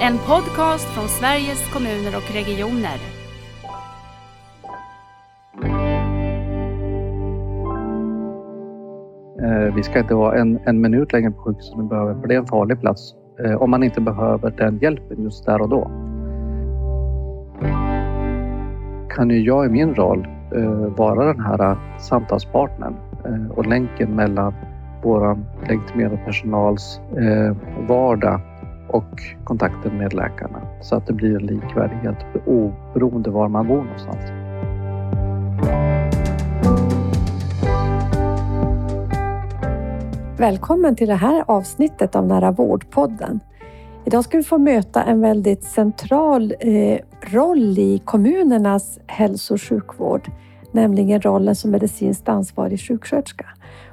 En podcast från Sveriges kommuner och regioner. Eh, vi ska inte vara en, en minut längre på sjukhuset än vi behöver, för det är en farlig plats eh, om man inte behöver den hjälpen just där och då. Kan ju jag i min roll eh, vara den här samtalspartnern och länken mellan vår legitimerade personals vardag och kontakten med läkarna så att det blir en likvärdighet oberoende var man bor någonstans. Välkommen till det här avsnittet av Nära vårdpodden. Idag ska vi få möta en väldigt central eh, roll i kommunernas hälso och sjukvård, nämligen rollen som medicinskt ansvarig sjuksköterska.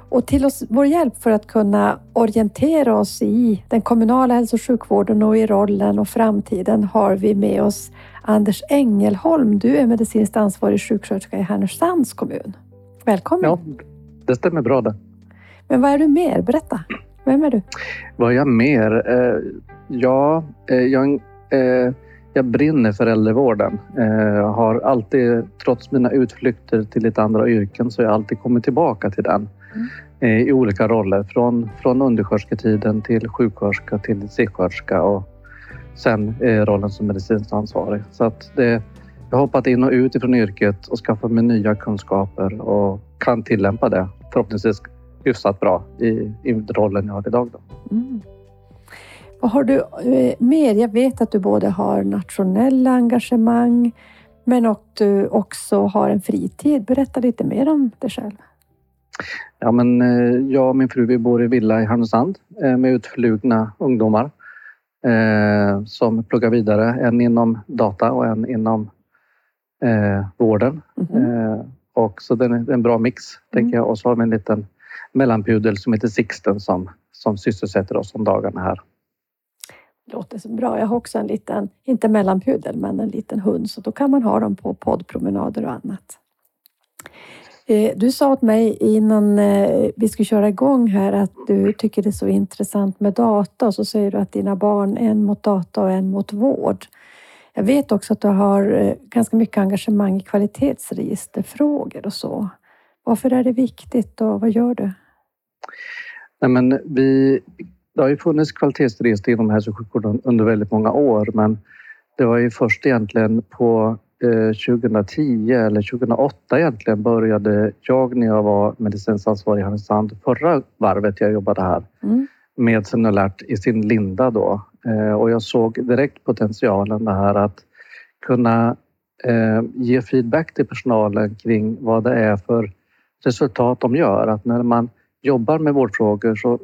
Och till oss, vår hjälp för att kunna orientera oss i den kommunala hälso och sjukvården och i rollen och framtiden har vi med oss Anders Engelholm. Du är medicinskt ansvarig sjuksköterska i Härnösands kommun. Välkommen! Ja, det stämmer bra det. Men vad är du mer? Berätta. Vem är du? Vad är jag mer? Eh, ja, eh, jag, eh, jag brinner för äldrevården. Eh, har alltid, trots mina utflykter till lite andra yrken, så har jag alltid kommit tillbaka till den Mm i olika roller. Från, från underskötersketiden till sjuksköterska till distriktssköterska och sen eh, rollen som medicinskt ansvarig. Så att det, jag har hoppat in och ut ifrån yrket och skaffat mig nya kunskaper och kan tillämpa det förhoppningsvis hyfsat bra i, i rollen jag har idag. Då. Mm. Vad har du eh, mer? Jag vet att du både har nationella engagemang men att du också har en fritid. Berätta lite mer om dig själv. Ja, men, eh, jag och min fru vi bor i villa i Härnösand eh, med utflugna ungdomar eh, som pluggar vidare. En inom data och en inom eh, vården. Eh, och så den är en bra mix, tänker jag. Och så har vi en liten mellanpudel som heter Sixten som, som sysselsätter oss om dagarna här. Låter så bra. Jag har också en liten, inte mellanpudel, men en liten hund så då kan man ha dem på poddpromenader och annat. Eh, du sa åt mig innan eh, vi skulle köra igång här att du tycker det är så intressant med data och så säger du att dina barn, en mot data och en mot vård. Jag vet också att du har eh, ganska mycket engagemang i kvalitetsregisterfrågor och så. Varför är det viktigt och vad gör du? Nej, men vi, det har ju funnits kvalitetsregister inom hälso och sjukvården under väldigt många år men det var ju först egentligen på 2010 eller 2008 egentligen började jag när jag var medicinskt ansvarig i Härnösand förra varvet jag jobbade här Mm. med Senulert i sin linda då eh, och jag såg direkt potentialen det här att kunna eh, ge feedback till personalen kring vad det är för resultat de gör. Att när man jobbar med vårdfrågor så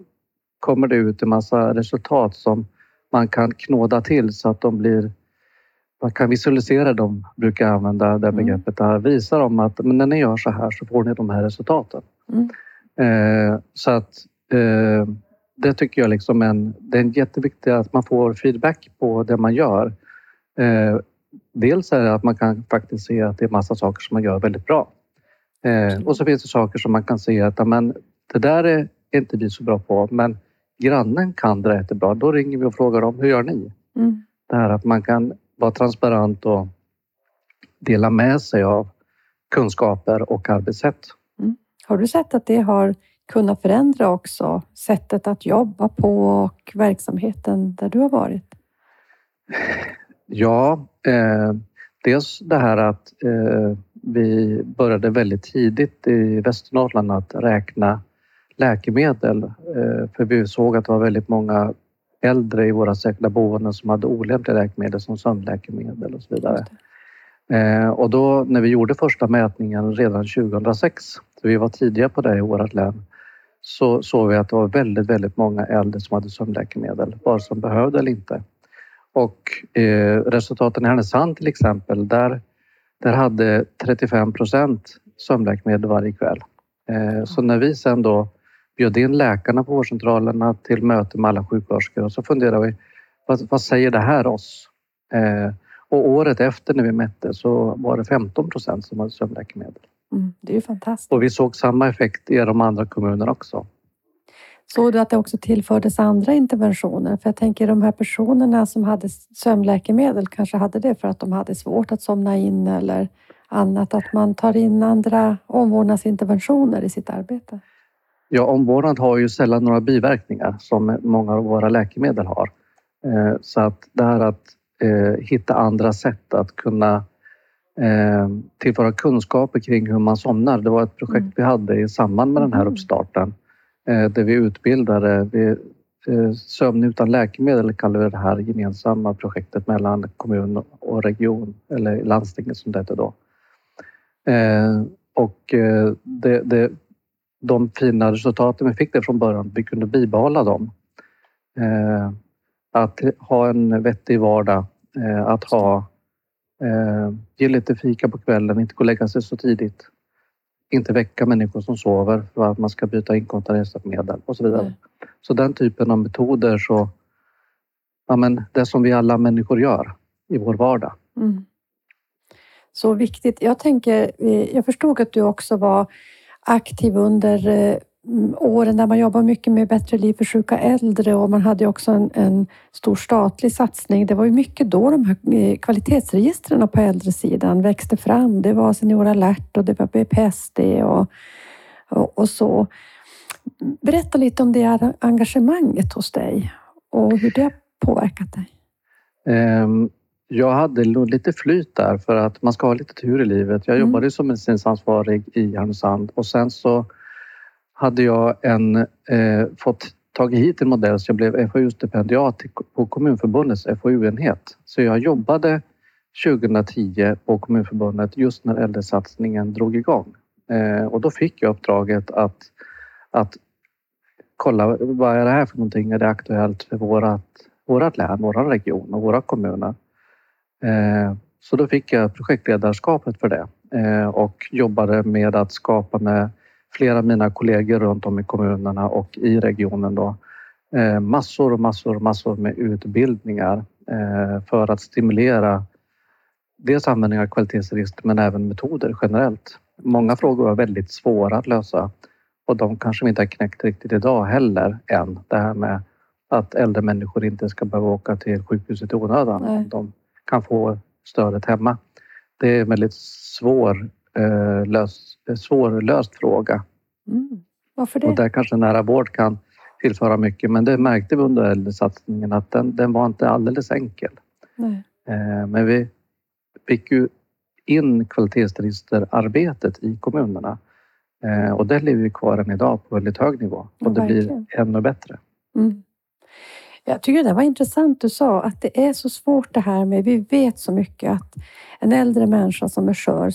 kommer det ut en massa resultat som man kan knåda till så att de blir man kan visualisera dem, brukar jag använda det Mm. begreppet. Där. Visa dem att men när ni gör så här så får ni de här resultaten. Mm. Eh, så att eh, det tycker jag liksom en, det är jätteviktigt att man får feedback på det man gör. Eh, dels är det att man kan faktiskt se att det är massa saker som man gör väldigt bra. Eh, och så finns det saker som man kan se att ja, men, det där är inte vi så bra på, men grannen kan det jättebra. Då ringer vi och frågar dem, hur gör ni? Mm. Det här att man kan vara transparent och dela med sig av kunskaper och arbetssätt. Har du sett att det har kunnat förändra också sättet att jobba på och verksamheten där du har varit? Ja, eh, dels det här att eh, vi började väldigt tidigt i Västernorrland att räkna läkemedel. Eh, för vi såg att det var väldigt många äldre i våra särskilda boenden som hade olämpliga läkemedel som sömnläkemedel och så vidare. Eh, och då när vi gjorde första mätningen redan 2006, så vi var tidiga på det i vårt län, så såg vi att det var väldigt, väldigt många äldre som hade sömnläkemedel, vare sig de behövde eller inte. Och eh, resultaten i Härnösand till exempel, där, där hade 35 procent sömnläkemedel varje kväll. Eh, så när vi sen då bjöd in läkarna på vårdcentralerna till möte med alla sjuksköterskor och så funderade vi, vad, vad säger det här oss? Eh, och året efter när vi mätte så var det 15 procent som hade sömnläkemedel. Mm, det är ju fantastiskt. Och vi såg samma effekt i de andra kommunerna också. Såg du att det också tillfördes andra interventioner? För jag tänker de här personerna som hade sömnläkemedel kanske hade det för att de hade svårt att somna in eller annat. Att man tar in andra omvårdnadsinterventioner i sitt arbete. Ja, omvårdnad har ju sällan några biverkningar som många av våra läkemedel har. Eh, så att det här att eh, hitta andra sätt att kunna eh, tillföra kunskaper kring hur man somnar. Det var ett projekt mm. vi hade i samband med den här mm. uppstarten där vi utbildade vi, Sömn utan läkemedel kallar vi det här gemensamma projektet mellan kommun och region eller landstinget som det hette då. Och det, det, de fina resultaten vi fick det från början, vi kunde bibehålla dem. Att ha en vettig vardag, eh, att ha, eh, ge lite fika på kvällen, inte gå och lägga sig så tidigt. Inte väcka människor som sover för att man ska byta inkontinensmedel och så vidare. Mm. Så den typen av metoder så, ja men det som vi alla människor gör i vår vardag. Mm. Så viktigt. Jag tänker, eh, jag förstod att du också var aktiv under eh, åren där man jobbar mycket med bättre liv för sjuka äldre och man hade också en, en stor statlig satsning. Det var ju mycket då de här eh, kvalitetsregistren på äldresidan växte fram. Det var Senior alert och det var BPSD och, och, och så. Berätta lite om det engagemanget hos dig och hur det har påverkat dig. Um jag hade nog lite flyt där för att man ska ha lite tur i livet. Jag mm. jobbade som medicinskt i Härnösand och sen så hade jag en, eh, fått tagit hit en modell så jag blev FoU-stipendiat på Kommunförbundets FoU-enhet. Så jag jobbade 2010 på Kommunförbundet just när äldresatsningen drog igång. Eh, och då fick jag uppdraget att, att kolla vad är det här för någonting? Är det aktuellt för vårat, vårat län, vår region och våra kommuner? Eh, så då fick jag projektledarskapet för det eh, och jobbade med att skapa med flera av mina kollegor runt om i kommunerna och i regionen då eh, massor och massor och massor med utbildningar för att stimulera dels användning av kvalitetsregister men även metoder generellt. Många frågor var väldigt svåra att lösa och de kanske vi inte har knäckt riktigt idag heller än. Det här med att äldre människor inte ska behöva åka till sjukhuset i onödan. Nej. De kan få stödet hemma. Det är en väldigt svår eh, lös, svårlöst fråga. Mm. Varför det? Och där kanske nära vård kan tillföra mycket. Men det märkte vi under äldresatsningen att den, den var inte alldeles enkel. Nej. Eh, men vi fick ju in kvalitetsregisterarbetet i kommunerna eh, och det lever vi kvar än idag på väldigt hög nivå och det blir ännu bättre. Mm. Jag tycker det var intressant du sa att det är så svårt det här med, vi vet så mycket att en äldre människa som är skör,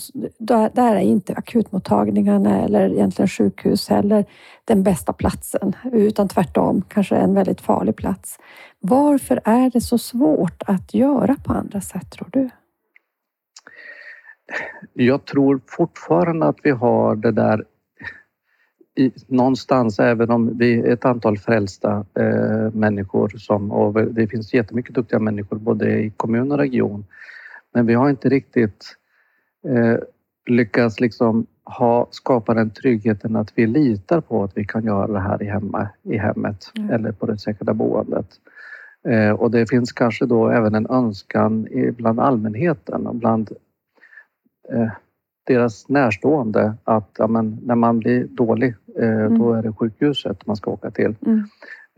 där är inte akutmottagningarna eller egentligen sjukhus heller den bästa platsen, utan tvärtom kanske en väldigt farlig plats. Varför är det så svårt att göra på andra sätt tror du? Jag tror fortfarande att vi har det där i, någonstans, även om vi är ett antal frälsta eh, människor som, och det finns jättemycket duktiga människor både i kommun och region. Men vi har inte riktigt eh, lyckats liksom ha, skapa den tryggheten att vi litar på att vi kan göra det här i, hemma, i hemmet mm. eller på det säkra boendet. Eh, och det finns kanske då även en önskan bland allmänheten och bland eh, deras närstående att ja, men, när man blir dålig, mm. då är det sjukhuset man ska åka till. Mm.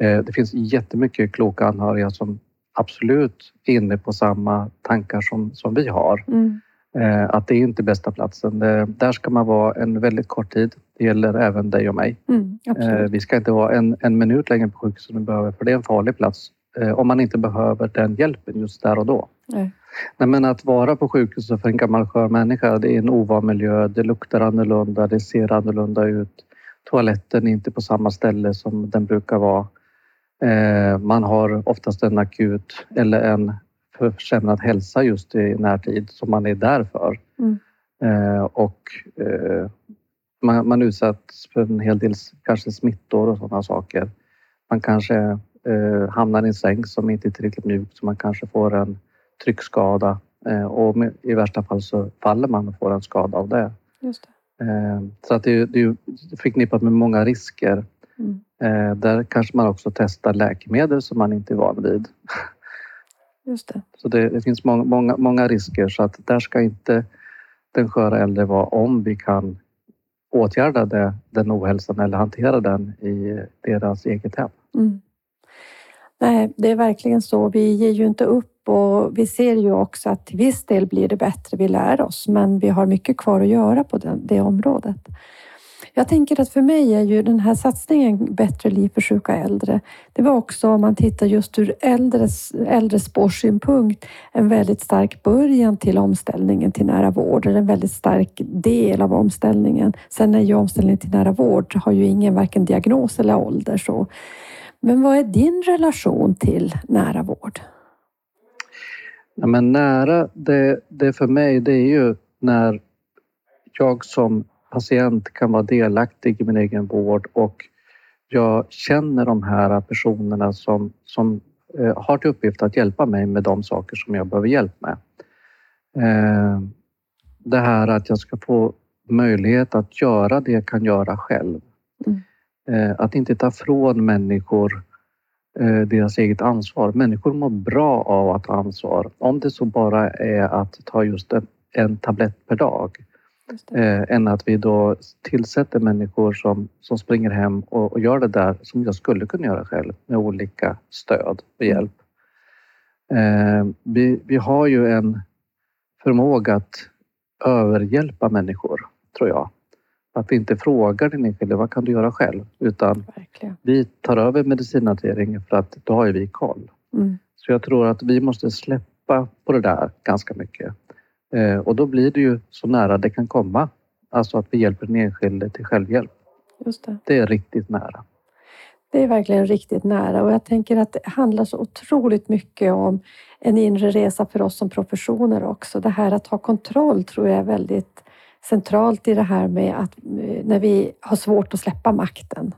Eh, det finns jättemycket kloka anhöriga som absolut är inne på samma tankar som, som vi har. Mm. Eh, att det är inte bästa platsen. Där ska man vara en väldigt kort tid. Det gäller även dig och mig. Mm, vi ska inte vara en, en minut längre på sjukhuset än vi behöver, för det är en farlig plats om man inte behöver den hjälpen just där och då. Nej. Nej, men att vara på sjukhuset för en gammal skör människa, det är en ovan miljö. Det luktar annorlunda, det ser annorlunda ut. Toaletten är inte på samma ställe som den brukar vara. Eh, man har oftast en akut eller en försämrad hälsa just i närtid som man är där för. Mm. Eh, och eh, man, man utsätts för en hel del kanske smittor och sådana saker. Man kanske hamnar i en säng som inte är tillräckligt mjuk så man kanske får en tryckskada och i värsta fall så faller man och får en skada av det. Just det. Eh, så att det, det är förknippat med många risker. Mm. Eh, där kanske man också testar läkemedel som man inte är van vid. Just det. Så det, det finns många, många, många risker så att där ska inte den sköra äldre vara om vi kan åtgärda det, den ohälsan eller hantera den i deras eget hem. Mm. Nej, det är verkligen så. Vi ger ju inte upp och vi ser ju också att till viss del blir det bättre. Vi lär oss, men vi har mycket kvar att göra på det, det området. Jag tänker att för mig är ju den här satsningen Bättre liv för sjuka äldre. Det var också om man tittar just ur äldres, spårsynpunkt en väldigt stark början till omställningen till nära vård. En väldigt stark del av omställningen. Sen är ju omställningen till nära vård har ju ingen varken diagnos eller ålder. Så. Men vad är din relation till nära vård? Ja, men nära, det, det för mig, det är ju när jag som patient kan vara delaktig i min egen vård och jag känner de här personerna som, som eh, har till uppgift att hjälpa mig med de saker som jag behöver hjälp med. Eh, det här att jag ska få möjlighet att göra det jag kan göra själv. Mm. Eh, att inte ta från människor deras eget ansvar. Människor mår bra av att ta ansvar. Om det så bara är att ta just en, en tablett per dag eh, än att vi då tillsätter människor som, som springer hem och, och, gör det där som jag skulle kunna göra själv med olika stöd och mm. hjälp. Eh, vi, vi har ju en förmåga att överhjälpa människor, tror jag. Att inte frågar den enskilde, vad kan du göra själv? Utan Verkligen. vi tar över medicinhanteringen för att då har ju vi koll. Mm. Så jag tror att vi måste släppa på det där ganska mycket. Eh, och då blir det ju så nära det kan komma. Alltså att vi hjälper den enskilde till självhjälp. Just det. det är riktigt nära. Det är verkligen riktigt nära och jag tänker att det handlar så otroligt mycket om en inre resa för oss som professioner också. Det här att ha kontroll tror jag är väldigt centralt i det här med att eh, när vi har svårt att släppa makten.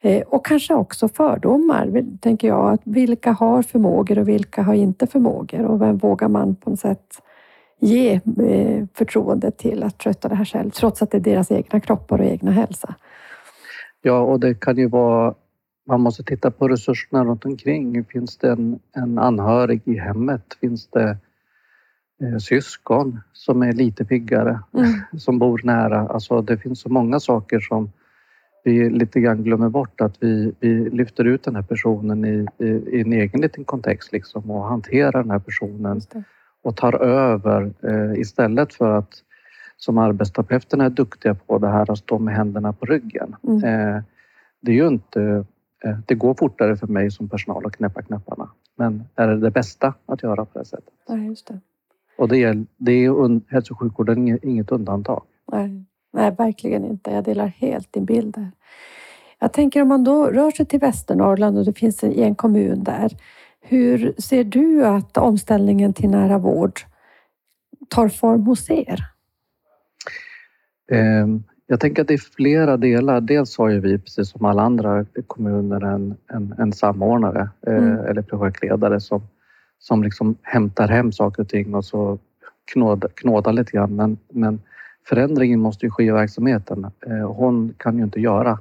Eh, och kanske också fördomar, tänker jag. Att vilka har förmågor och vilka har inte förmågor och vem vågar man på något sätt ge eh, förtroende till att sköta det här själv, trots att det är deras egna kroppar och egna hälsa. Ja, och det kan ju vara man måste titta på resurserna runt omkring. Finns det en, en anhörig i hemmet? Finns det eh, syskon som är lite piggare, mm. som bor nära? Alltså det finns så många saker som vi lite grann glömmer bort att vi, vi lyfter ut den här personen i, i, i en egen liten kontext liksom och hanterar den här personen och tar över eh, istället för att som arbetsterapeuterna är duktiga på det här att stå med händerna på ryggen. Mm. Eh, det är ju inte... Eh, det går fortare för mig som personal att knäppa knapparna. Men är det det bästa att göra på det sättet? Ja, just det. Och det är, det är hälso och sjukvården inget undantag. Nej. Nej, verkligen inte. Jag delar helt din bild där. Jag tänker om man då rör sig till Västernorrland och det finns en kommun där hur ser du att omställningen till nära vård tar form hos er? Ehm, jag tänker att det är flera delar. Dels har ju vi, precis som alla andra kommuner, en, en, en samordnare eh, mm. eller projektledare som, som liksom hämtar hem saker och ting och så knådar, knådar lite grann. Men, men förändringen måste ju ske i verksamheten. Eh, hon kan ju inte göra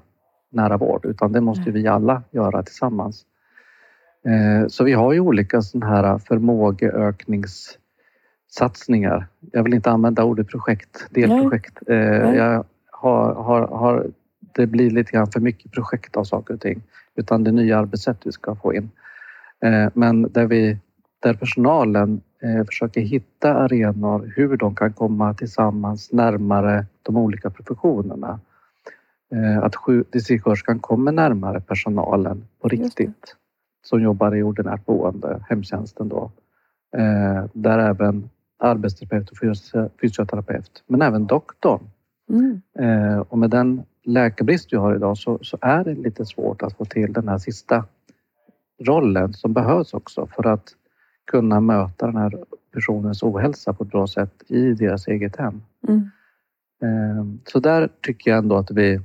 nära vård utan det måste vi alla göra tillsammans. Eh, så vi har ju olika sådana här förmågeökningssatsningar. Jag vill inte använda ordet projekt, delprojekt. Nej. Eh, Nej. Jag har, har, har, det blir lite grann för mycket projekt av saker och ting. Utan det nya arbetssätt vi ska få in. Men där, vi, där personalen försöker hitta arenor hur de kan komma tillsammans närmare de olika professionerna. Att distriktssköterskan kommer närmare personalen på riktigt som jobbar i ordinärt boende, hemtjänsten då. Eh, där även arbetsterapeut och fysioterapeut, men även doktorn. Mm. Eh, och med den läkarbrist vi har idag så, så, är det lite svårt att få till den här sista rollen som behövs också för att kunna möta den här personens ohälsa på ett bra sätt i deras eget hem. Mm. Eh, så där tycker jag ändå att vi,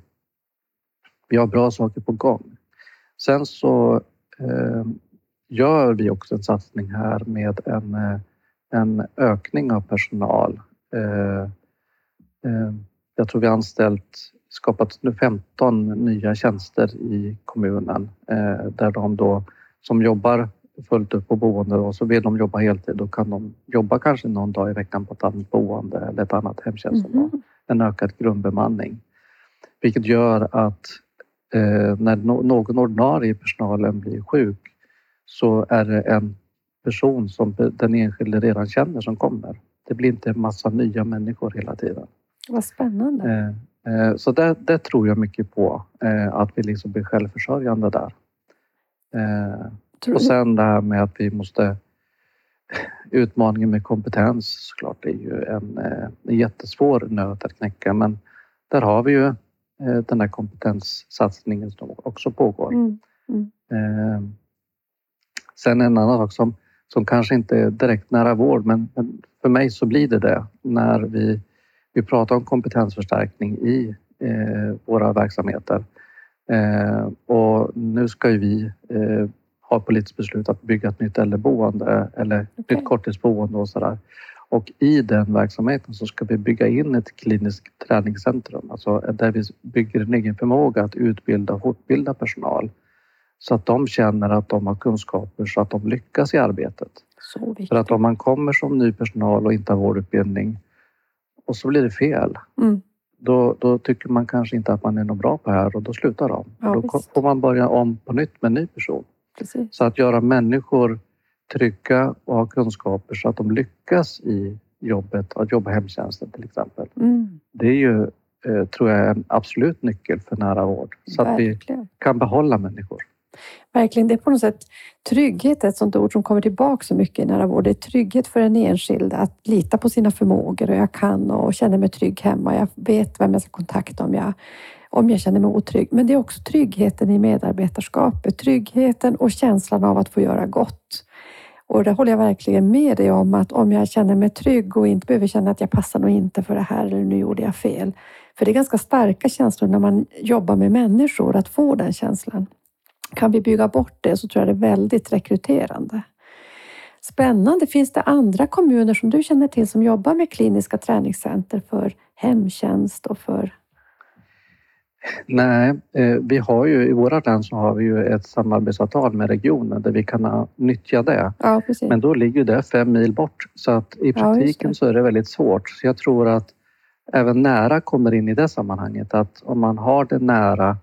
vi har bra saker på gång. Sen så Ehm, gör vi också en satsning här med en, eh, en ökning av personal. Ehm, ehm, jag tror vi har anställt skapats nu 15 nya tjänster i kommunen eh, där de då som jobbar fullt upp på boende och så vill de jobba heltid. Då kan de jobba kanske någon dag i veckan på ett annat boende eller ett annat hemtjänstområde. Mhm. En ökad grundbemanning. Vilket gör att eh, när no någon ordinarie i personalen blir sjuk så är det en person som den enskilde redan känner som kommer. Det blir inte en massa nya människor hela tiden. Vad spännande. Eh, eh, så det, det tror jag mycket på, eh, att vi liksom blir självförsörjande där. Och sen det här med att vi måste... Utmaningen med kompetens såklart är ju en, eh, en jättesvår nöt att knäcka men där har vi ju eh, den här kompetenssatsningen som också pågår. Mm. Eh, sen en annan sak som, som kanske inte är direkt nära vård men, men för mig så blir det det när vi, vi pratar om kompetensförstärkning i eh, våra verksamheter. Eh, och nu ska ju vi eh, ha politiskt beslut att bygga ett nytt äldreboende eller Okej. nytt korttidsboende och sådär. Och i den verksamheten så ska vi bygga in ett kliniskt träningscentrum, alltså där vi bygger en egen förmåga att utbilda och fortbilda personal så att de känner att de har kunskaper så att de lyckas i arbetet. För att om man kommer som ny personal och inte har vårdutbildning och så blir det fel, Mm. då, då tycker man kanske inte att man är något bra på det här och då slutar de. Ja, då visst. får man börja om på nytt med en ny person. Precis. Så att göra människor trygga och ha kunskaper så att de lyckas i jobbet, att jobba hemtjänsten till exempel. Mm. Det är ju, eh, tror jag, en absolut nyckel för nära vård. Så att vi Verkligen. kan behålla människor. Verkligen. Det är på något sätt trygghet, ett sånt ord som kommer tillbaka så mycket i nära vård. Det är trygghet för den enskilde att lita på sina förmågor och jag kan och känner mig trygg hemma. Jag vet vem jag ska kontakta om jag, om jag känner mig otrygg. Men det är också tryggheten i medarbetarskapet. Tryggheten och känslan av att få göra gott. Och det håller jag verkligen med dig om att om jag känner mig trygg och inte behöver känna att jag passar nog inte för det här eller nu gjorde jag fel. För det är ganska starka känslor när man jobbar med människor, att få den känslan. Kan vi bygga bort det så tror jag det är väldigt rekryterande. Spännande. Finns det andra kommuner som du känner till som jobbar med kliniska träningscenter för hemtjänst och för... Nej, eh, vi har ju i våra län så har vi ju ett samarbetsavtal med regionen där vi kan ha- nyttja det. Ja. Men då ligger det fem mil bort så att i praktiken det. så är det väldigt svårt. Så jag tror att även nära kommer in i det sammanhanget. Att om man har det nära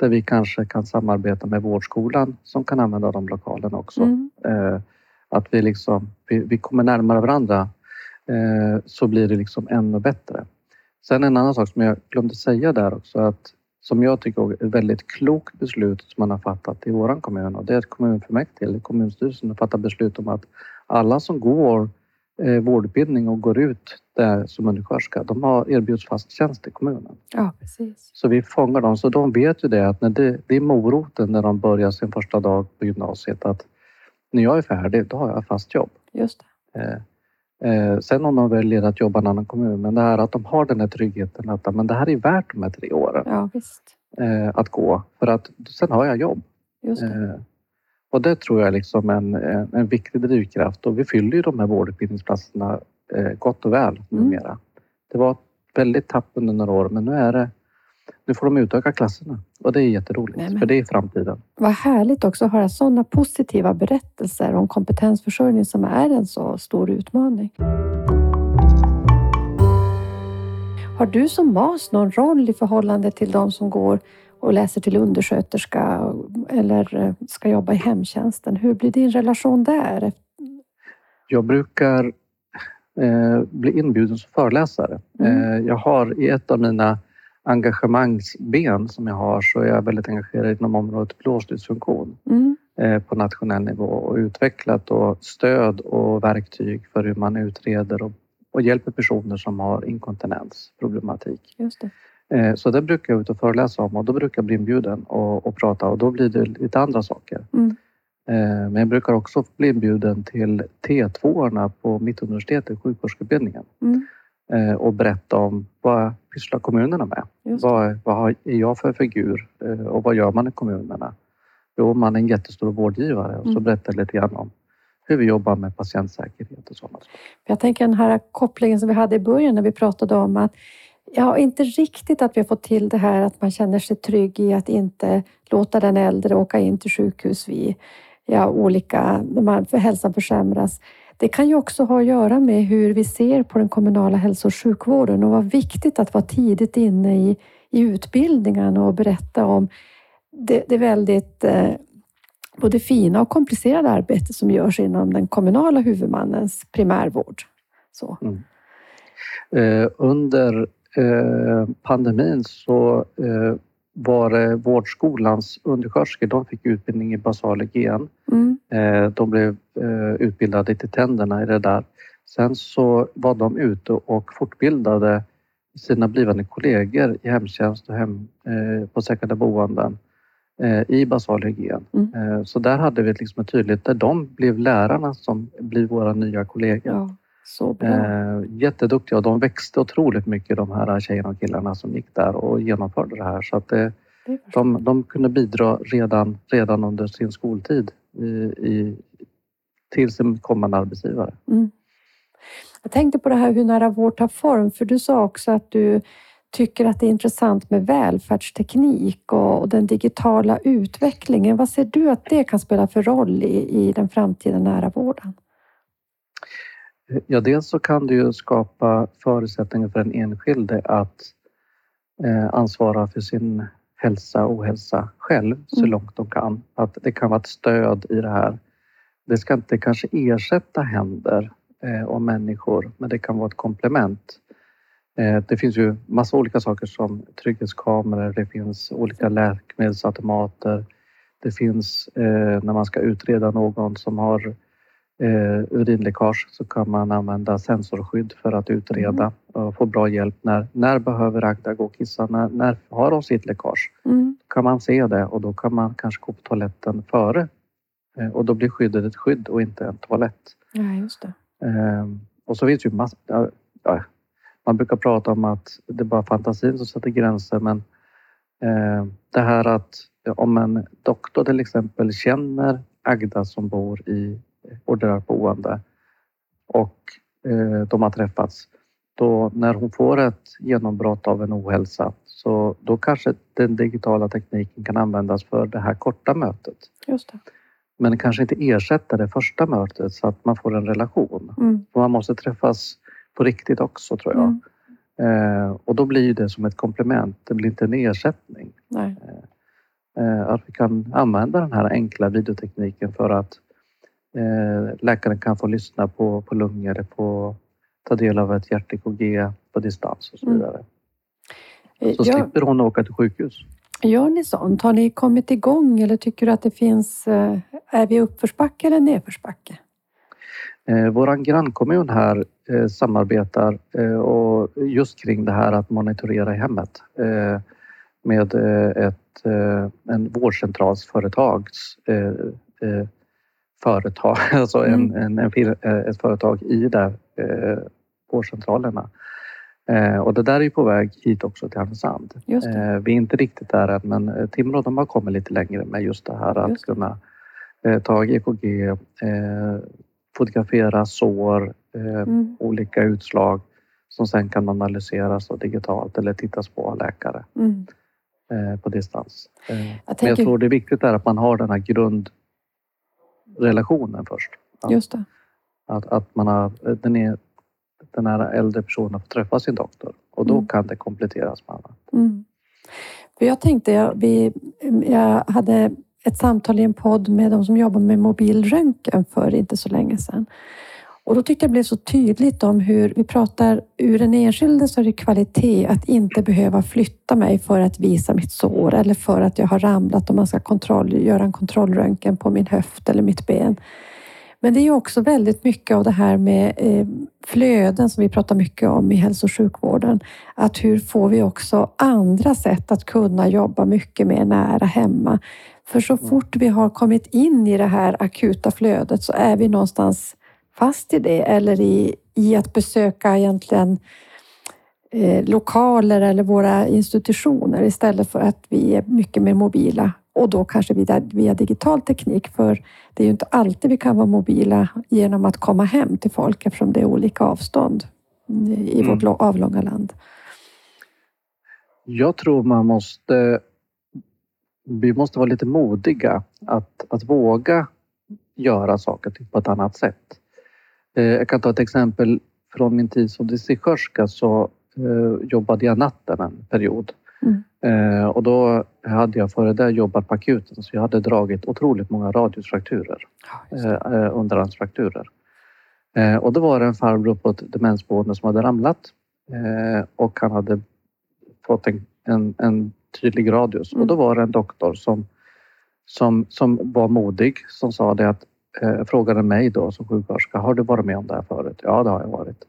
där vi kanske kan samarbeta med vårdskolan som kan använda de lokalerna också. Mm. Eh, att vi liksom, vi, kommer närmare varandra eh, så blir det liksom ännu bättre. Sen en annan sak som jag glömde säga där också att som jag tycker är ett väldigt klokt beslut som man har fattat i våran kommun och det är att kommunfullmäktige eller kommunstyrelsen har fattat beslut om att alla som går eh, vårdutbildning och går ut där som undersköterska, de har erbjuds fast tjänst i kommunen. Ja, precis. Så vi fångar dem, så de vet ju det att när det, det är moroten när de börjar sin första dag på gymnasiet att när jag är färdig, då har jag fast jobb. Just det. Eh, eh, sen om de väljer att jobba i en annan kommun, men det här att de har den här tryggheten att men det här är värt de här tre åren Ja, visst. eh, att gå för att sen har jag jobb. Det. Eh, och det tror jag är liksom en, en, en viktig drivkraft och vi fyller ju de här vårdutbildningsplatserna eh, gott och väl Mm. numera. Det var väldigt tapp under några år men nu är det nu får de utöka klasserna och det är jätteroligt Nej, men- för det är framtiden. Vad härligt också att höra sådana positiva berättelser om kompetensförsörjning som är en så stor utmaning. Har du som MAS någon roll i förhållande till de som går och läser till undersköterska eller eh, ska jobba i hemtjänsten? Hur blir din relation där? Jag brukar eh, bli inbjuden som föreläsare. Mm. Eh, jag har i ett av mina engagemangsben som jag har så är jag väldigt engagerad inom området blåsljusfunktion Mm, eh, på nationell nivå och utvecklat då stöd och verktyg för hur man utreder och, och hjälper personer som har inkontinensproblematik. just det. Eh, Så det brukar jag ut och föreläsa om och då brukar jag bli inbjuden och, och prata och då blir det lite andra saker. Mm. Eh, Men jag brukar också bli inbjuden till T2-orna på Mittuniversitetet, sjukvårdsutbildningen Mm, och berätta om vad pysslar kommunerna med? Vad, vad är jag för figur eh, och vad gör man i kommunerna? Jo, man är en jättestor vårdgivare och så Mm. berättar jag lite grann om hur vi jobbar med patientsäkerhet och sådant. Jag tänker den här kopplingen som vi hade i början när vi pratade om att Ja, inte riktigt att vi har fått till det här att man känner sig trygg i att inte låta den äldre åka in till sjukhus vid ja, olika, när hälsan försämras. Det kan ju också ha att göra med hur vi ser på den kommunala hälso och sjukvården och vad viktigt att vara tidigt inne i, i utbildningen och berätta om det, det väldigt eh, både fina och komplicerade arbete som görs inom den kommunala huvudmannens primärvård. Så. Mm. Eh, under eh, pandemin så eh, var det vårdskolans undersköterskor, de fick utbildning i basal hygien. Mm. Eh, de blev eh, utbildade till tänderna i det där. Sen så var de ute och fortbildade sina blivande kollegor i hemtjänst och hem, eh, på säkrade boenden i basal hygien. Mm. Så där hade vi liksom ett tydligt, där de blev lärarna som blir våra nya kollegor. Ja. Så bra. Eh, jätteduktiga och de växte otroligt mycket de här tjejerna och killarna som gick där och genomförde det här. Så att det, de, de kunde bidra redan, redan under sin skoltid i, i, till sin kommande arbetsgivare. Mm. Jag tänkte på det här hur nära vård tar form, för du sa också att du tycker att det är intressant med välfärdsteknik och den digitala utvecklingen. Vad ser du att det kan spela för roll i, i den framtida nära vården? Ja, dels så kan det ju skapa förutsättningar för den enskilde att eh, ansvara för sin hälsa och ohälsa själv så mm. långt de kan. Att det kan vara ett stöd i det här. Det ska inte kanske ersätta händer eh, och människor, men det kan vara ett komplement. Eh, det finns ju massa olika saker som trygghetskameror, det finns olika läkemedelsautomater. Det finns eh, när man ska utreda någon som har eh, urinläckage så kan man använda sensorskydd för att utreda mm. och få bra hjälp. När, när behöver Agda gå och kissa? När, när har hon sitt läckage? Mm. Kan man se det och då kan man kanske gå på toaletten före eh, och då blir skyddet ett skydd och inte en toalett. Ja, just det. Eh, och så finns ju massor... Ja, man brukar prata om att det är bara fantasin som sätter gränser men eh, det här att om en doktor till exempel känner Agda som bor i ordinärt boende och eh, de har träffats. Då när hon får ett genombrott av en ohälsa så då kanske den digitala tekniken kan användas för det här korta mötet. Just det. Men kanske inte ersätta det första mötet så att man får en relation. Mm. man måste träffas på riktigt också tror jag. Mm. Eh, och då blir det som ett komplement, det blir inte en ersättning. Nej. Eh, att vi kan använda den här enkla videotekniken för att Eh, läkaren kan få lyssna på, på lungor, på, ta del av ett hjärt-EKG på distans och så mm. vidare. Mm. Så slipper hon åka till sjukhus. Gör ni sånt? Har ni kommit igång eller tycker du att det finns... Eh, är vi uppförsbacke eller nedförsbacke? Eh, Vår grannkommun här eh, samarbetar eh, och just kring det här att monitorera i hemmet eh, med ett, en vårdcentralsföretags företag, alltså en, mm. en, en, eh, ett företag i där eh, vårdcentralerna. Eh, och det där är ju på väg hit också till Härnösand. Eh, vi är inte riktigt där än men eh, Timrå de har kommit lite längre med just det här att just kunna eh, ta EKG, eh, fotografera sår, mm. olika utslag som sen kan analyseras digitalt eller tittas på av läkare mm. på distans. Jag tänker... Men jag tror det är viktigt är att man har den här grund relationen först. Att, Just det. Att, att man har, den, är, den här äldre personen får träffa sin doktor och då mm. kan det kompletteras med annat. Mm. För jag tänkte, jag, vi, jag hade ett samtal i en podd med de som jobbar med mobilröntgen för inte så länge sedan. Och då tyckte jag det blev så tydligt om hur vi pratar ur den enskilde så är det kvalitet att inte behöva flytta mig för att visa mitt sår eller för att jag har ramlat och man ska kontroll, göra en kontrollröntgen på min höft eller mitt ben. Men det är också väldigt mycket av det här med eh, flöden som vi pratar mycket om i hälso och sjukvården. Att hur får vi också andra sätt att kunna jobba mycket mer nära hemma? För så fort vi har kommit in i det här akuta flödet så är vi någonstans fast i det eller i, i att besöka egentligen eh, lokaler eller våra institutioner istället för att vi är mycket mer mobila och då kanske via, via digital teknik. För det är ju inte alltid vi kan vara mobila genom att komma hem till folk eftersom det är olika avstånd i mm. vårt avlånga land. Jag tror man måste... Vi måste vara lite modiga att, att våga göra saker på ett annat sätt. Eh, jag kan ta ett exempel från min tid som distriktssköterska så eh, jobbade jag natten en period. Mm. Eh, och då hade jag före det jobbat på akuten så jag hade dragit otroligt många radiusfrakturer, Ja, underarmsfrakturer. Och då var det en farbror på ett demensboende som hade ramlat och han hade fått en, en, en tydlig radius. Mm. Och då var det en doktor som, som, som var modig som sa det att eh, frågade mig då som sjuksköterska, har du varit med om det här förut? Ja, det har jag varit.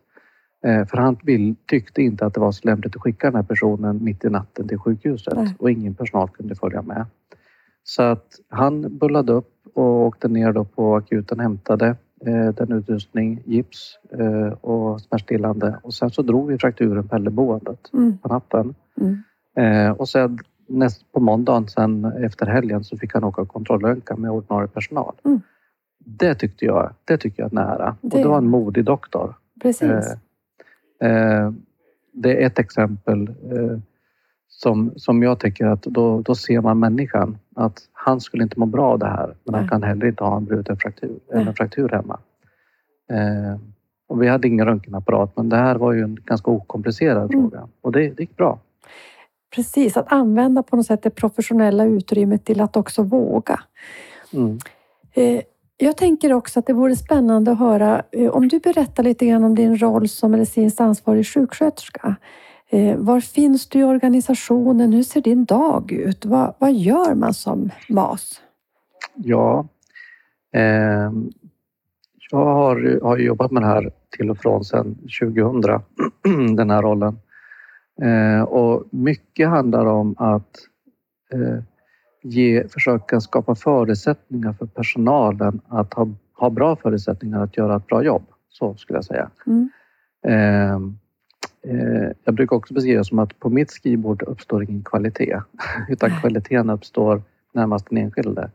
Eh, för han vill, tyckte inte att det var så lämpligt att skicka den här personen mitt i natten till sjukhuset Nej. och ingen personal kunde följa med. Så att han bullade upp och åkte ner då på akuten, hämtade eh, den utrustning, gips eh, och smärtstillande och sen så drog vi frakturen på äldreboendet Mm. på natten. Mm. Eh, och sen näst, på måndagen sen efter helgen så fick han åka och kontrollröntga med ordinarie personal. Mm. Det tyckte jag, det tycker jag är nära. Och Det- det var en modig doktor. Precis. Eh, det är ett exempel eh, som, som jag tycker att då, då ser man människan. Att han skulle inte må bra av det här men han Nej. kan heller inte ha en bruten fraktur, eller en fraktur hemma. Eh, och vi hade ingen röntgenapparat men det här var ju en ganska okomplicerad Mm. fråga och det, det gick bra. Precis, att använda på något sätt det professionella utrymmet till att också våga. Mm. Jag tänker också att det vore spännande att höra eh, om du berättar lite grann om din roll som medicinskt ansvarig sjuksköterska. Eh, var finns du i organisationen? Hur ser din dag ut? Vad, vad gör man som MAS? Ja. Eh, jag har, har jobbat med det här till och från sedan 2000, den här rollen. Eh, och mycket handlar om att eh, ge, försöka skapa förutsättningar för personalen att ha, ha bra förutsättningar att göra ett bra jobb. Så skulle jag säga. Mm. Eh, eh, jag brukar också beskriva det som att på mitt skrivbord uppstår ingen kvalitet utan kvaliteten uppstår närmast den enskilde.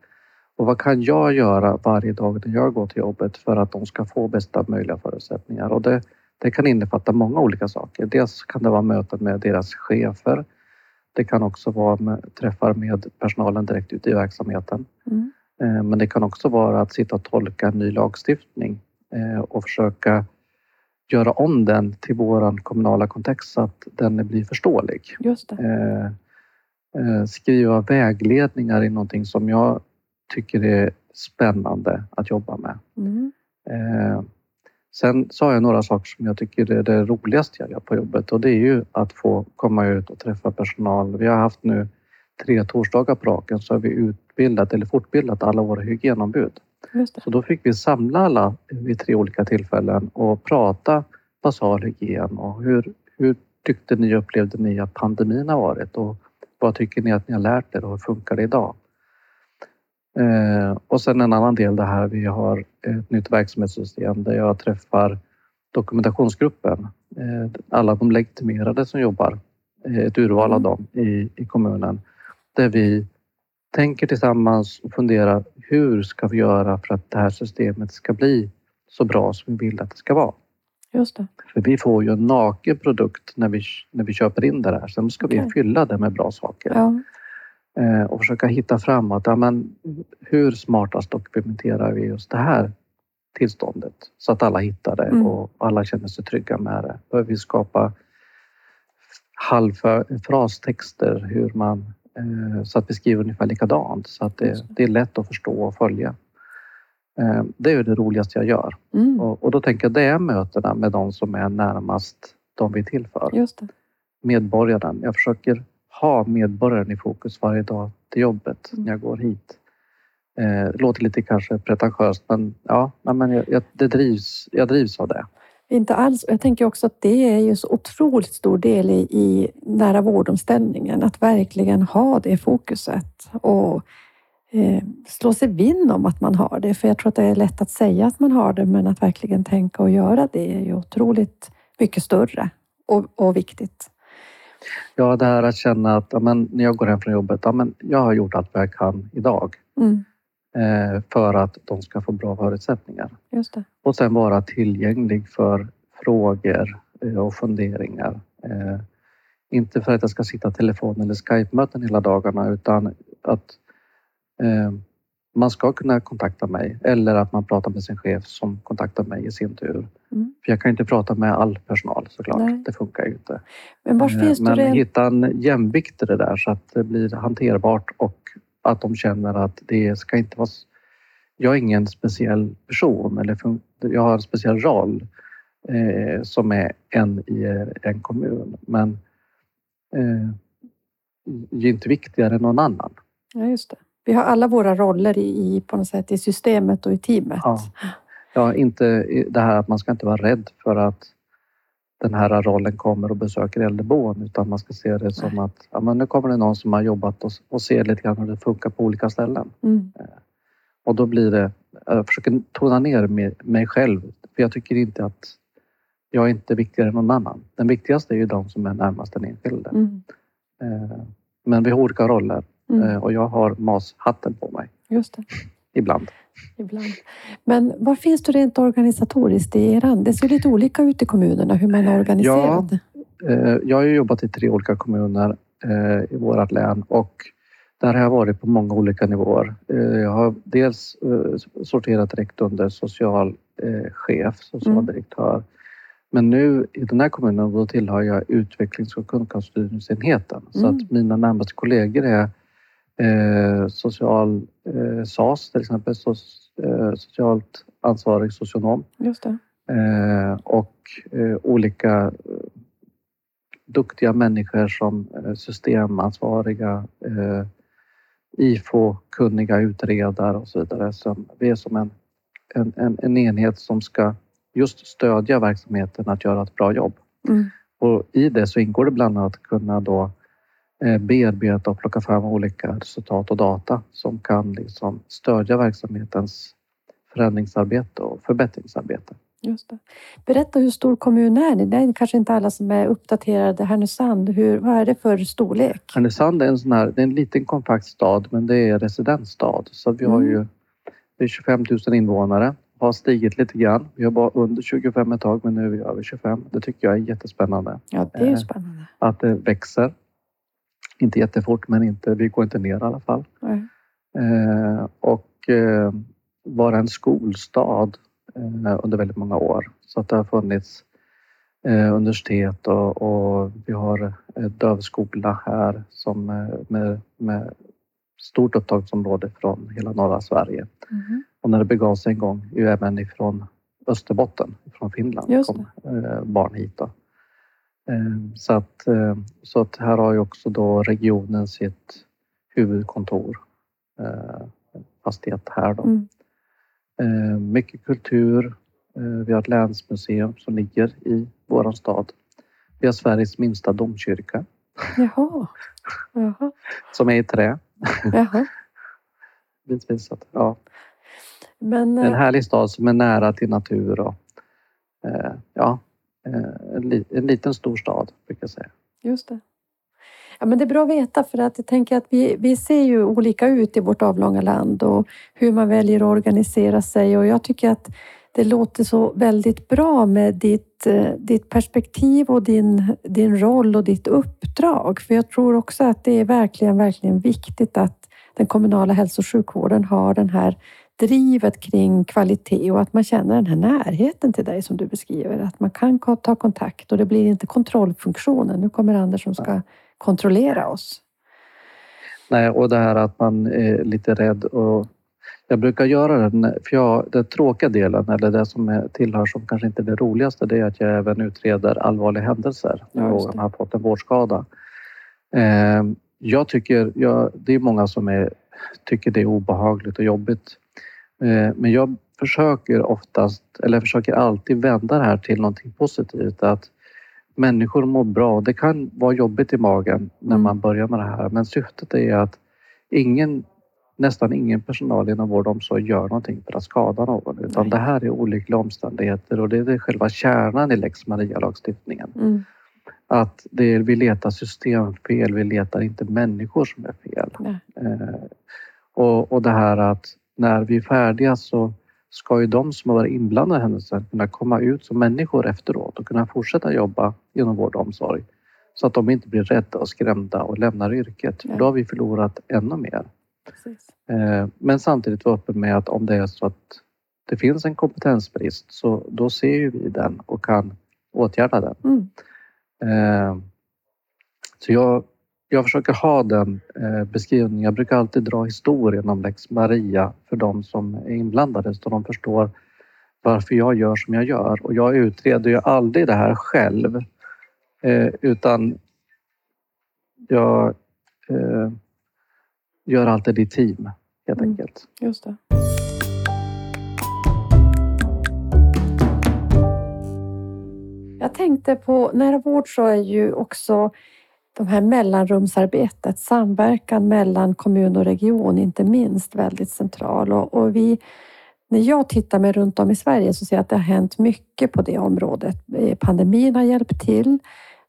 Och vad kan jag göra varje dag när jag går till jobbet för att de ska få bästa möjliga förutsättningar? Och det, det kan innefatta många olika saker. Dels kan det vara möten med deras chefer. Det kan också vara med, träffar med personalen direkt ute i verksamheten. Mm. Eh, Men det kan också vara att sitta och tolka en ny lagstiftning eh, och försöka göra om den till våran kommunala kontext så att den blir förståelig. Just det. Eh, Skriva vägledningar i någonting som jag tycker är spännande att jobba med. Mm. Sen har jag några saker som jag tycker är det roligaste jag gör på jobbet och det är ju att få komma ut och träffa personal. Vi har haft nu tre torsdagar på raken så har vi utbildat eller fortbildat alla våra hygienombud. Så då fick vi samla alla vid tre olika tillfällen och prata basal hygien och hur, hur tyckte ni upplevde ni att pandemin har varit och vad tycker ni att ni har lärt er och hur funkar det idag? Eh, och sen en annan del det här, vi har ett nytt verksamhetssystem där jag träffar dokumentationsgruppen, eh, alla de legitimerade som jobbar, eh, ett urval av Mm. dem i, i kommunen, där vi tänker tillsammans och funderar hur ska vi göra för att det här systemet ska bli så bra som vi vill att det ska vara. Just det. För vi får ju en naken produkt när vi, när vi köper in det där. Sen ska vi Okej. fylla det med bra saker Ja. Eh, och försöka hitta framåt. Ja, men hur smartast dokumenterar vi just det här tillståndet så att alla hittar det Mm. och alla känner sig trygga med det. Behöver vi skapa halvfrastexter hur man eh, så att vi skriver ungefär likadant så att det, det. är lätt att förstå och följa. Eh, det är det roligaste jag gör Mm. och, och då tänker jag det är mötena med de som är närmast de vi är till för. Just det. Medborgaren. Jag försöker ha medborgaren i fokus varje dag till jobbet Mm. när jag går hit. Eh, det låter lite kanske pretentiöst men ja, men jag, jag, det drivs, jag drivs av det. Inte alls. Jag tänker också att det är ju så otroligt stor del i, i nära vårdomställningen, att verkligen ha det fokuset och eh, slå sig vinn om att man har det. För jag tror att det är lätt att säga att man har det, men att verkligen tänka och göra det är ju otroligt mycket större och, och viktigt. Ja, det här att känna att ja, men, när jag går hem från jobbet, ja, men, jag har gjort allt vad jag kan idag Mm, eh, för att de ska få bra förutsättningar. just det. Och sen vara tillgänglig för frågor eh, och funderingar. Eh, Inte för att jag ska sitta telefon eller Skype-möten hela dagarna utan att eh, man ska kunna kontakta mig eller att man pratar med sin chef som kontaktar mig i sin tur. Mm. För jag kan inte prata med all personal såklart. Nej. Det funkar ju inte. Men var Eh, finns Men rent... hitta en jämvikt i det där så att det blir hanterbart och att de känner att det ska inte vara... Jag är ingen speciell person eller fun- jag har en speciell roll eh, som är en i en kommun. Men eh, är inte viktigare än någon annan. Ja, just det. Vi har alla våra roller i, på något sätt, i systemet och i teamet. Ja. Ja, inte det här att man ska inte vara rädd för att den här rollen kommer och besöker äldreboenden utan man ska se det som att ja, men nu kommer det någon som har jobbat och, och ser lite grann hur det funkar på olika ställen. Mm. Och då blir det, jag försöker tona ner mig, mig själv för jag tycker inte att jag är inte viktigare än någon annan. Den viktigaste är ju de som är närmast den enskilde. Mm. Eh, Men vi har olika roller Mm. eh, och jag har MAS-hatten på mig Just det. ibland. Ibland. Men var finns du rent organisatoriskt i eran? Det ser lite olika ut i kommunerna hur man är organiserad. Eh, Jag har jobbat i tre olika kommuner eh, i vårt län och där har jag varit på många olika nivåer. Jag har dels sorterat direkt under socialchef, socialdirektör. Men nu i den här kommunen då tillhör jag utvecklings och kunskapsstyrningsenheten. Så Mm. att mina närmaste kollegor är eh, social eh, SAS till exempel, so, eh, socialt ansvarig socionom Just det. eh, och eh, olika eh, duktiga människor som systemansvariga, IFO-kunniga utredare och så vidare. Som, vi är som en, en, en, en enhet som ska just stödja verksamheten att göra ett bra jobb. Mm. Och I det så ingår det bland annat att kunna då bearbeta och plocka fram olika resultat och data som kan liksom stödja verksamhetens förändringsarbete och förbättringsarbete. Just det. Berätta hur stor kommun är ni? Det är kanske inte alla som är uppdaterade. Härnösand, hur, vad är det för storlek? Härnösand är en sån här, det är en liten kompakt stad men det är residensstad. Så vi har Mm. ju är 25 000 invånare. Har stigit lite grann. Vi var under 25 ett tag men nu är vi över 25. Det tycker jag är jättespännande. Ja, det är ju Eh. spännande. Att det växer. Inte jättefort men inte, vi går inte ner i alla fall. Eh, och eh, vara en skolstad eh, under väldigt många år. Så att det har funnits eh, universitet och, och vi har eh, dövskola här som eh, med, med stort upptagningsområde från hela norra Sverige. Mhm. Och när det begav sig en gång, ju även ifrån Österbotten, från Finland, kom barn hit. Då. Eh, så, att, eh, så att här har ju också då regionen sitt huvudkontor, eh, fastighet här då. Mm. Mycket kultur. Vi har ett länsmuseum som ligger i våran stad. Vi har Sveriges minsta domkyrka Jaha. Jaha. som är i trä. Jaha. Ja, Men, en härlig stad som är nära till natur och ja, Eh, en, en liten stor stad brukar jag säga. Just det. Ja, men det är bra att veta för att jag tänker att vi, vi ser ju olika ut i vårt avlånga land och hur man väljer att organisera sig och jag tycker att det låter så väldigt bra med ditt, eh, ditt perspektiv och din, din roll och ditt uppdrag. För jag tror också att det är verkligen, verkligen viktigt att den kommunala hälso och sjukvården har den här drivet kring kvalitet och att man känner den här närheten till dig som du beskriver. Att man kan ta kontakt och det blir inte kontrollfunktionen. Nu kommer Anders som ska kontrollera oss. Nej, och det här att man är lite rädd och jag brukar göra den, för jag, den tråkiga delen eller det som tillhör som kanske inte är det roligaste, det är att jag även utreder allvarliga händelser Ja, någon har fått en vårdskada. Eh, jag tycker, jag, det är många som är, tycker det är obehagligt och jobbigt. Eh, men jag försöker oftast, eller jag försöker alltid vända det här till någonting positivt. Att människor mår bra. Det kan vara jobbigt i magen när Mm. man börjar med det här men syftet är att ingen, nästan ingen personal inom vård och omsorg gör någonting för att skada någon utan Nej. det här är olyckliga omständigheter och det är själva kärnan i lex Maria-lagstiftningen. Mm. Att det är, vi letar systemfel, vi letar inte människor som är fel. Eh, och, och det här att när vi är färdiga så ska ju de som har varit inblandade i händelsen kunna komma ut som människor efteråt och kunna fortsätta jobba inom vård och omsorg Så att de inte blir rädda och skrämda och lämnar yrket. Ja. Då har vi förlorat ännu mer. Precis. Eh, Men samtidigt vara öppen med att om det är så att det finns en kompetensbrist så då ser ju vi den och kan åtgärda den. Mm. Eh, Så jag, jag försöker ha den eh, beskrivningen. Jag brukar alltid dra historien om lex Maria för de som är inblandade så de förstår varför jag gör som jag gör. Och jag utreder ju aldrig det här själv eh, utan jag eh, gör alltid i team helt Mm. enkelt. Just det. Jag tänkte på nära vård så är ju också de här mellanrumsarbetet, samverkan mellan kommun och region inte minst väldigt central. Och, och vi, när jag tittar mig runt om i Sverige så ser jag att det har hänt mycket på det området. Eh, pandemin har hjälpt till.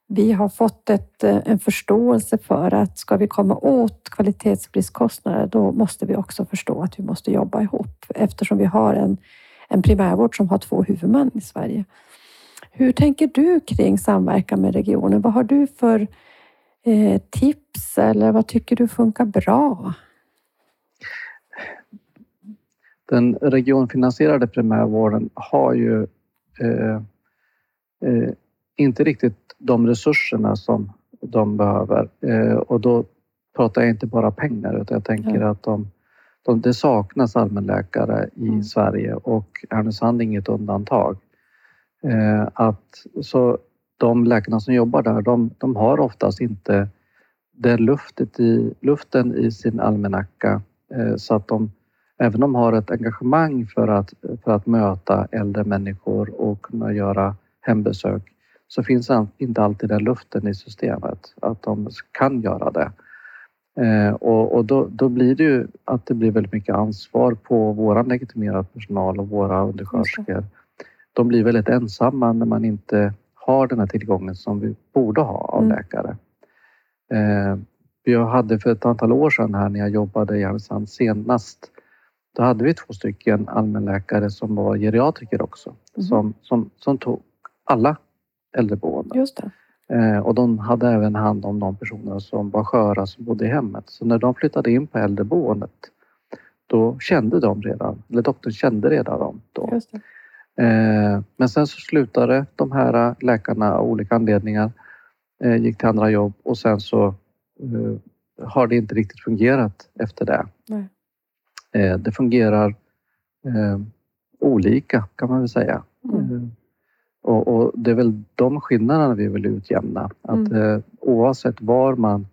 Vi har fått ett, eh, en förståelse för att ska vi komma åt kvalitetsbristkostnader då måste vi också förstå att vi måste jobba ihop eftersom vi har en, en primärvård som har två huvudmän i Sverige. Hur tänker du kring samverkan med regionen? Vad har du för eh, tips eller vad tycker du funkar bra? Den regionfinansierade primärvården har ju eh, eh, inte riktigt de resurserna som de behöver. Eh, och då pratar jag inte bara pengar utan jag tänker Ja. att de, de, det saknas allmänläkare i Mm. Sverige och Härnösand är inget undantag. Eh, att, så de läkarna som jobbar där, de, de har oftast inte det luftet i, luften i sin almanacka eh, så att de även om de har ett engagemang för att, för att möta äldre människor och kunna göra hembesök så finns inte alltid den luften i systemet att de kan göra det. Eh, och och då, då blir det ju att det blir väldigt mycket ansvar på våran legitimerad personal och våra undersköterskor. De blir väldigt ensamma när man inte har den här tillgången som vi borde ha av Mm. läkare. Eh, jag hade för ett antal år sedan här när jag jobbade i Härnösand senast då hade vi två stycken allmänläkare som var geriatriker också. Mhm. Som, som, som tog alla äldreboenden. Just det. Eh, och de hade även hand om de personer som var sköra som bodde i hemmet. Så när de flyttade in på äldreboendet då kände de redan, eller doktorn kände redan dem då. Eh, men sen så slutade de här läkarna av olika anledningar, eh, gick till andra jobb och sen så eh, har det inte riktigt fungerat efter det. Nej. Det fungerar olika kan man väl säga. Mm. Och, och det är väl de skillnaderna vi vill utjämna. Att Mm. oavsett var man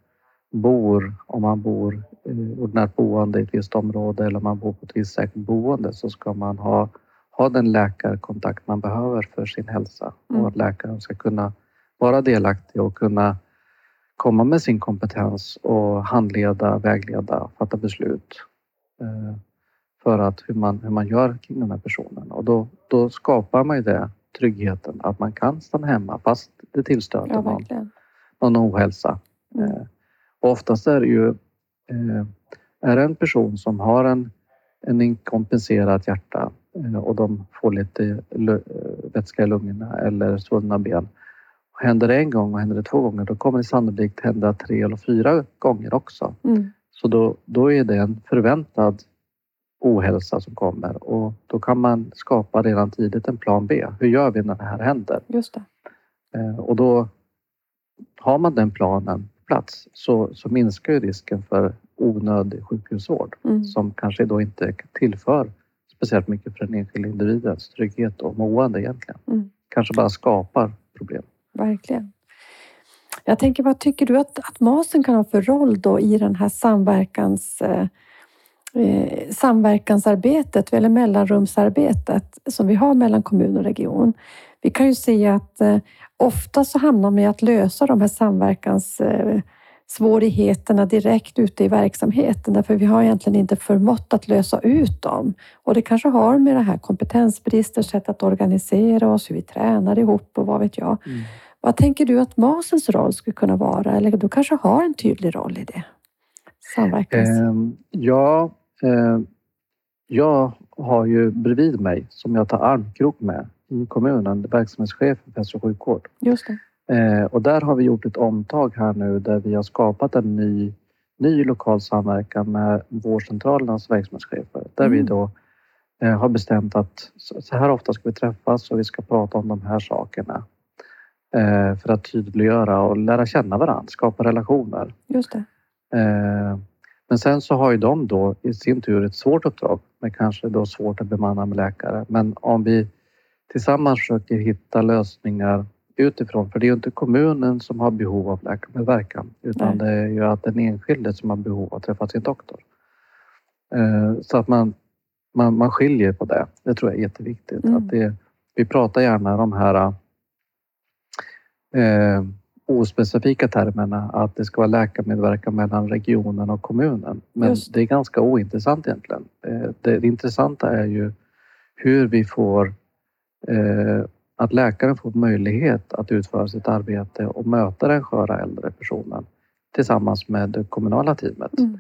bor, om man bor ordinärt boende i ett visst område eller om man bor på ett visst säkert boende så ska man ha, ha den läkarkontakt man behöver för sin hälsa Mm. och att läkaren ska kunna vara delaktig och kunna komma med sin kompetens och handleda, vägleda, fatta beslut eh, för att hur man, hur man gör kring den här personen. Och då, då skapar man ju det, tryggheten, att man kan stanna hemma fast det tillstöter Ja, någon, någon ohälsa. Mm. Eh, och oftast är det ju eh, är det en person som har en, en inkompenserat hjärta eh, och de får lite vätska i lungorna eller svullna ben. Händer det en gång och händer det två gånger då kommer det sannolikt hända tre eller fyra gånger också. Mm. Så då, då är det en förväntad ohälsa som kommer och då kan man skapa redan tidigt en plan B. Hur gör vi när det här händer? Just det. Eh, Och då har man den planen på plats så, så minskar ju risken för onödig sjukhusvård Mm. som kanske då inte tillför speciellt mycket för den enskilda individens trygghet och mående egentligen. Mm. Kanske bara skapar problem. Verkligen. Jag tänker, vad tycker du att, att MASen kan ha för roll då i den här samverkans, eh, eh, samverkansarbetet eller mellanrumsarbetet som vi har mellan kommun och region? Vi kan ju se att eh, ofta så hamnar man i att lösa de här samverkans eh, svårigheterna direkt ute i verksamheten därför vi har egentligen inte förmått att lösa ut dem. Och det kanske har med det här kompetensbrister, sätt att organisera oss, hur vi tränar ihop och vad vet jag. Vad tänker du att MASens roll skulle kunna vara? Eller du kanske har en tydlig roll i det? Samverkans... Ehm, ja, eh, jag har ju bredvid mig som jag tar armkrok med i kommunen, verksamhetschef för hälso och sjukvård. Just det. Eh, och där har vi gjort ett omtag här nu där vi har skapat en ny, ny lokal samverkan med vårdcentralernas verksamhetschefer. Där vi Mm. då eh, har bestämt att så här ofta ska vi träffas och vi ska prata om de här sakerna. Eh, för att tydliggöra och lära känna varandra, skapa relationer. Just det. Men sen så har ju de då i sin tur ett svårt uppdrag med kanske då svårt att bemanna med läkare. Men om vi tillsammans försöker hitta lösningar utifrån, för det är ju inte kommunen som har behov av läkarmedverkan utan Nej. det är ju att den enskilde som har behov av att träffa sin doktor. Eh, Så att man, man, man skiljer på det. Det tror jag är jätteviktigt. Mm. Att det, vi pratar gärna de här eh, ospecifika termerna att det ska vara läkarmedverkan mellan regionen och kommunen. Men Just. det är ganska ointressant egentligen. Eh, det, det intressanta är ju hur vi får eh, att läkaren får möjlighet att utföra sitt arbete och möta den sköra äldre personen tillsammans med det kommunala teamet. Mm.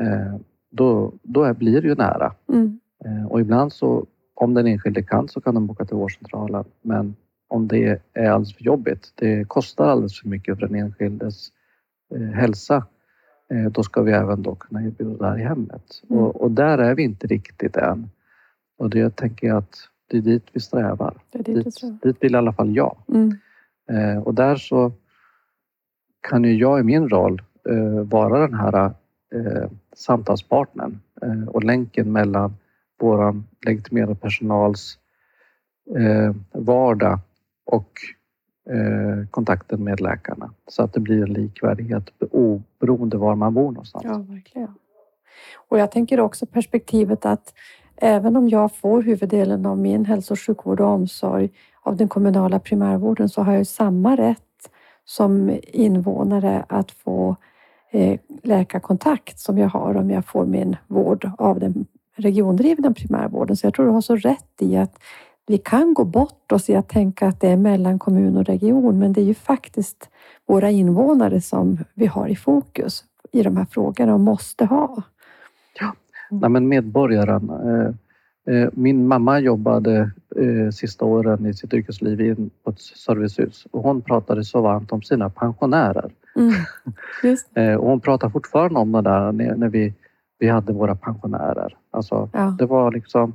Eh, då, då blir det ju nära. Mm. Eh, Och ibland så, om den enskilde kan, så kan de boka till vårdcentralen. Men om det är alldeles för jobbigt, det kostar alldeles för mycket för den enskildes eh, hälsa, då ska vi även då kunna erbjuda det här i hemmet. Mm. Och, och där är vi inte riktigt än. Och det tänker jag att det är dit vi strävar. Det är dit Dit, dit vill i alla fall jag. Mm. Eh, och där så kan ju jag i min roll eh, vara den här eh, samtalspartnern eh, och länken mellan våran legitimerade personals eh, vardag och eh, kontakten med läkarna så att det blir en likvärdighet oberoende var man bor någonstans. Ja, verkligen. Och jag tänker också perspektivet att även om jag får huvuddelen av min hälso och sjukvård och omsorg av den kommunala primärvården så har jag samma rätt som invånare att få eh, läkarkontakt som jag har om jag får min vård av den regiondrivna primärvården. Så jag tror du har så rätt i att vi kan gå bort oss i att tänka att det är mellan kommun och region, men det är ju faktiskt våra invånare som vi har i fokus i de här frågorna och måste ha. Nej, men medborgaren. Eh, eh, min mamma jobbade eh, sista åren i sitt yrkesliv på ett servicehus och hon pratade så varmt om sina pensionärer. Mm. Och hon pratar fortfarande om det där när, vi, vi hade våra pensionärer. Alltså, ja, det var liksom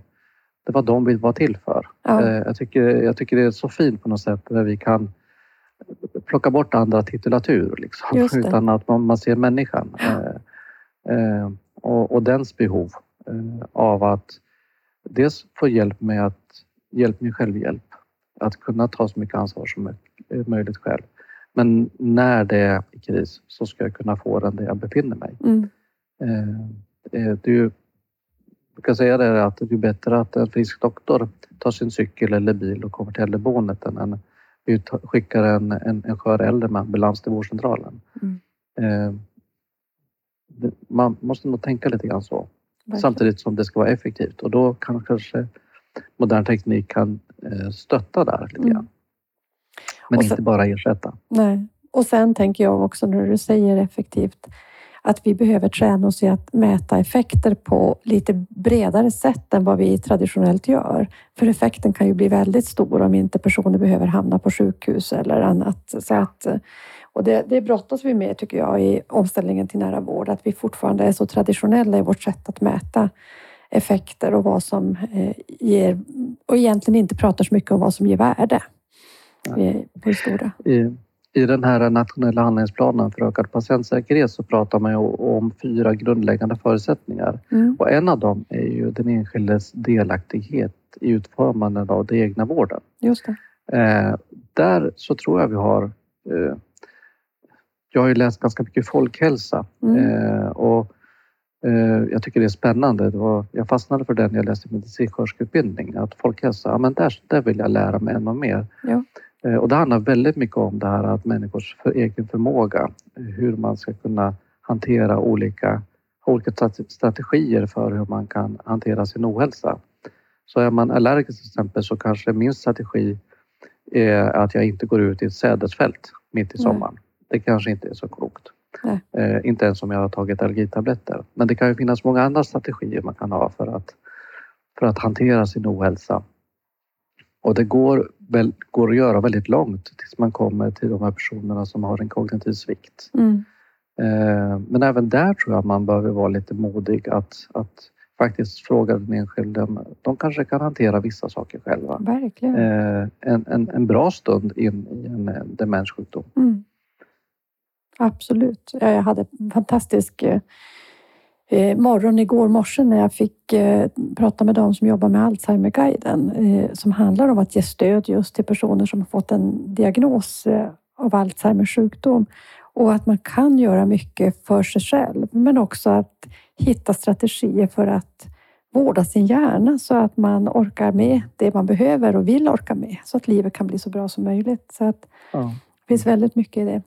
det var de vi var till för. ja, jag, tycker, jag tycker det är så fint på något sätt när vi kan plocka bort andra titulatur liksom, utan att man, man ser människan eh, eh, och, och dens behov eh, av att dels få hjälp med att hjälp med självhjälp, att kunna ta så mycket ansvar som är möjligt själv. Men när det är i kris så ska jag kunna få den där jag befinner mig. mm, Eh, eh, det är ju, jag kan säga det att det är bättre att en frisk doktor tar sin cykel eller bil och kommer till äldreboendet än en vi skickar en, en, en skör äldre med ambulans till vårdcentralen. Mm. Eh, man måste nog tänka lite grann så. verkligen. Samtidigt som det ska vara effektivt och då kan kanske modern teknik kan eh, stötta där lite Mm. grann. Men Och sen- inte bara ersätta. Nej. Och sen tänker jag också när du säger effektivt att vi behöver träna oss i att mäta effekter på lite bredare sätt än vad vi traditionellt gör. För effekten kan ju bli väldigt stor om inte personer behöver hamna på sjukhus eller annat. Så att, och det, det brottas vi med tycker jag i omställningen till nära vård, att vi fortfarande är så traditionella i vårt sätt att mäta effekter och vad som eh, ger och egentligen inte pratar så mycket om vad som ger värde. Eh, På stora. I, I den här nationella handlingsplanen för ökad patientsäkerhet så pratar man om fyra grundläggande förutsättningar. Mm. Och en av dem är ju den enskildes delaktighet i utformandet av den egna vården. Just det. Eh, där så tror jag vi har... Eh, jag har ju läst ganska mycket folkhälsa Mm. eh, och eh, jag tycker det är spännande. Det var, jag fastnade för den när jag läste medicinsköterskeutbildning. Att folkhälsa, ja men där, där vill jag lära mig ännu mer. Ja. Eh, och det handlar väldigt mycket om det här att människors för egen förmåga, hur man ska kunna hantera olika, olika strate- strategier för hur man kan hantera sin ohälsa. Så är man allergisk till exempel så kanske min strategi är att jag inte går ut i ett sädesfält mitt i Nej. sommaren. Det kanske inte är så klokt. Eh, inte ens om jag har tagit allergitabletter. Men det kan ju finnas många andra strategier man kan ha för att, för att hantera sin ohälsa. Och det går väl, går att göra väldigt långt tills man kommer till de här personerna som har en kognitiv svikt. Mm. Eh, men även där tror jag man behöver vara lite modig att, att faktiskt fråga den enskilde. De kanske kan hantera vissa saker själva. Verkligen. Eh, en, en, en bra stund in i en demenssjukdom. Mm. Absolut. Jag hade en fantastisk eh, morgon igår morse när jag fick eh, prata med dem som jobbar med Alzheimerguiden eh, som handlar om att ge stöd just till personer som har fått en diagnos av Alzheimers sjukdom och att man kan göra mycket för sig själv, men också att hitta strategier för att vårda sin hjärna så att man orkar med det man behöver och vill orka med så att livet kan bli så bra som möjligt. Så att Ja. det finns väldigt mycket i det.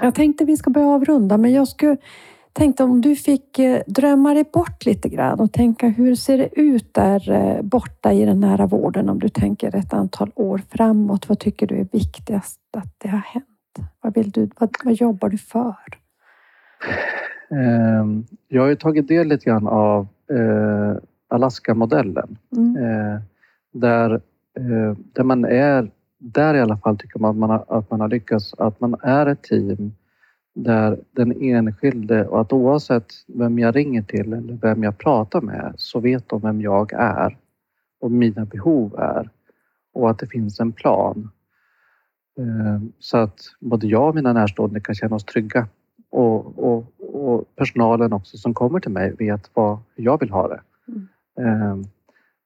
Jag tänkte vi ska börja avrunda, men jag skulle tänkte om du fick eh, drömma dig bort lite grann och tänka hur ser det ut där eh, borta i den nära vården om du tänker ett antal år framåt? Vad tycker du är viktigast att det har hänt? Vad, vill du, vad, vad jobbar du för? Eh, jag har ju tagit del lite grann av eh, Alaska-modellen. Mm. Där, där man är, där i alla fall tycker man att man, har, att man har lyckats, att man är ett team där den enskilde och att oavsett vem jag ringer till eller vem jag pratar med så vet de vem jag är och mina behov är och att det finns en plan. Eh, Så att både jag och mina närstående kan känna oss trygga och, och, och personalen också som kommer till mig vet vad jag vill ha det. Eh,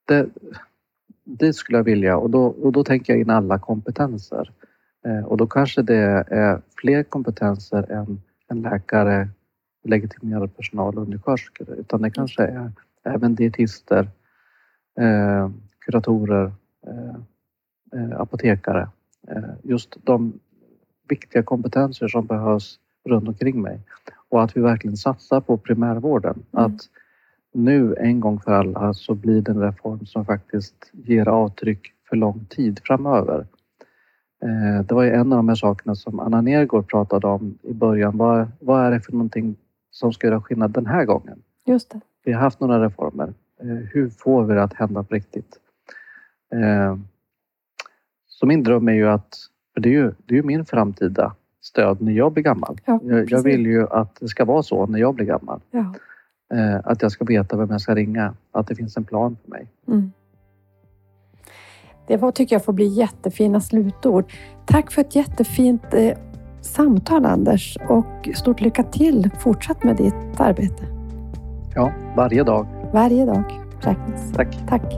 det, det skulle jag vilja och då, och då tänker jag in alla kompetenser. Eh, Och då kanske det är fler kompetenser än, än läkare, legitimerad personal och undersköterskor. Utan det kanske är även dietister, eh, kuratorer, eh, eh, apotekare. Eh, just de viktiga kompetenser som behövs runt omkring mig. Och att vi verkligen satsar på primärvården. Mm. Att nu en gång för alla så blir det en reform som faktiskt ger avtryck för lång tid framöver. Eh, Det var ju en av de här sakerna som Anna Nergård pratade om i början. Vad, vad är det för någonting som ska göra skillnad den här gången? Just det. Vi har haft några reformer. Eh, Hur får vi det att hända på riktigt? Eh, Så min dröm är ju att, för det är ju, det är ju min framtida stöd när jag blir gammal. Ja, Jag, vill ju att det ska vara så när jag blir gammal. Ja. Eh, Att jag ska veta vem jag ska ringa. Att det finns en plan för mig. Mm. Det var, tycker jag får bli jättefina slutord. Tack för ett jättefint eh, samtal Anders och stort lycka till fortsatt med ditt arbete. Ja, varje dag. Varje dag räknas. Tack. Tack.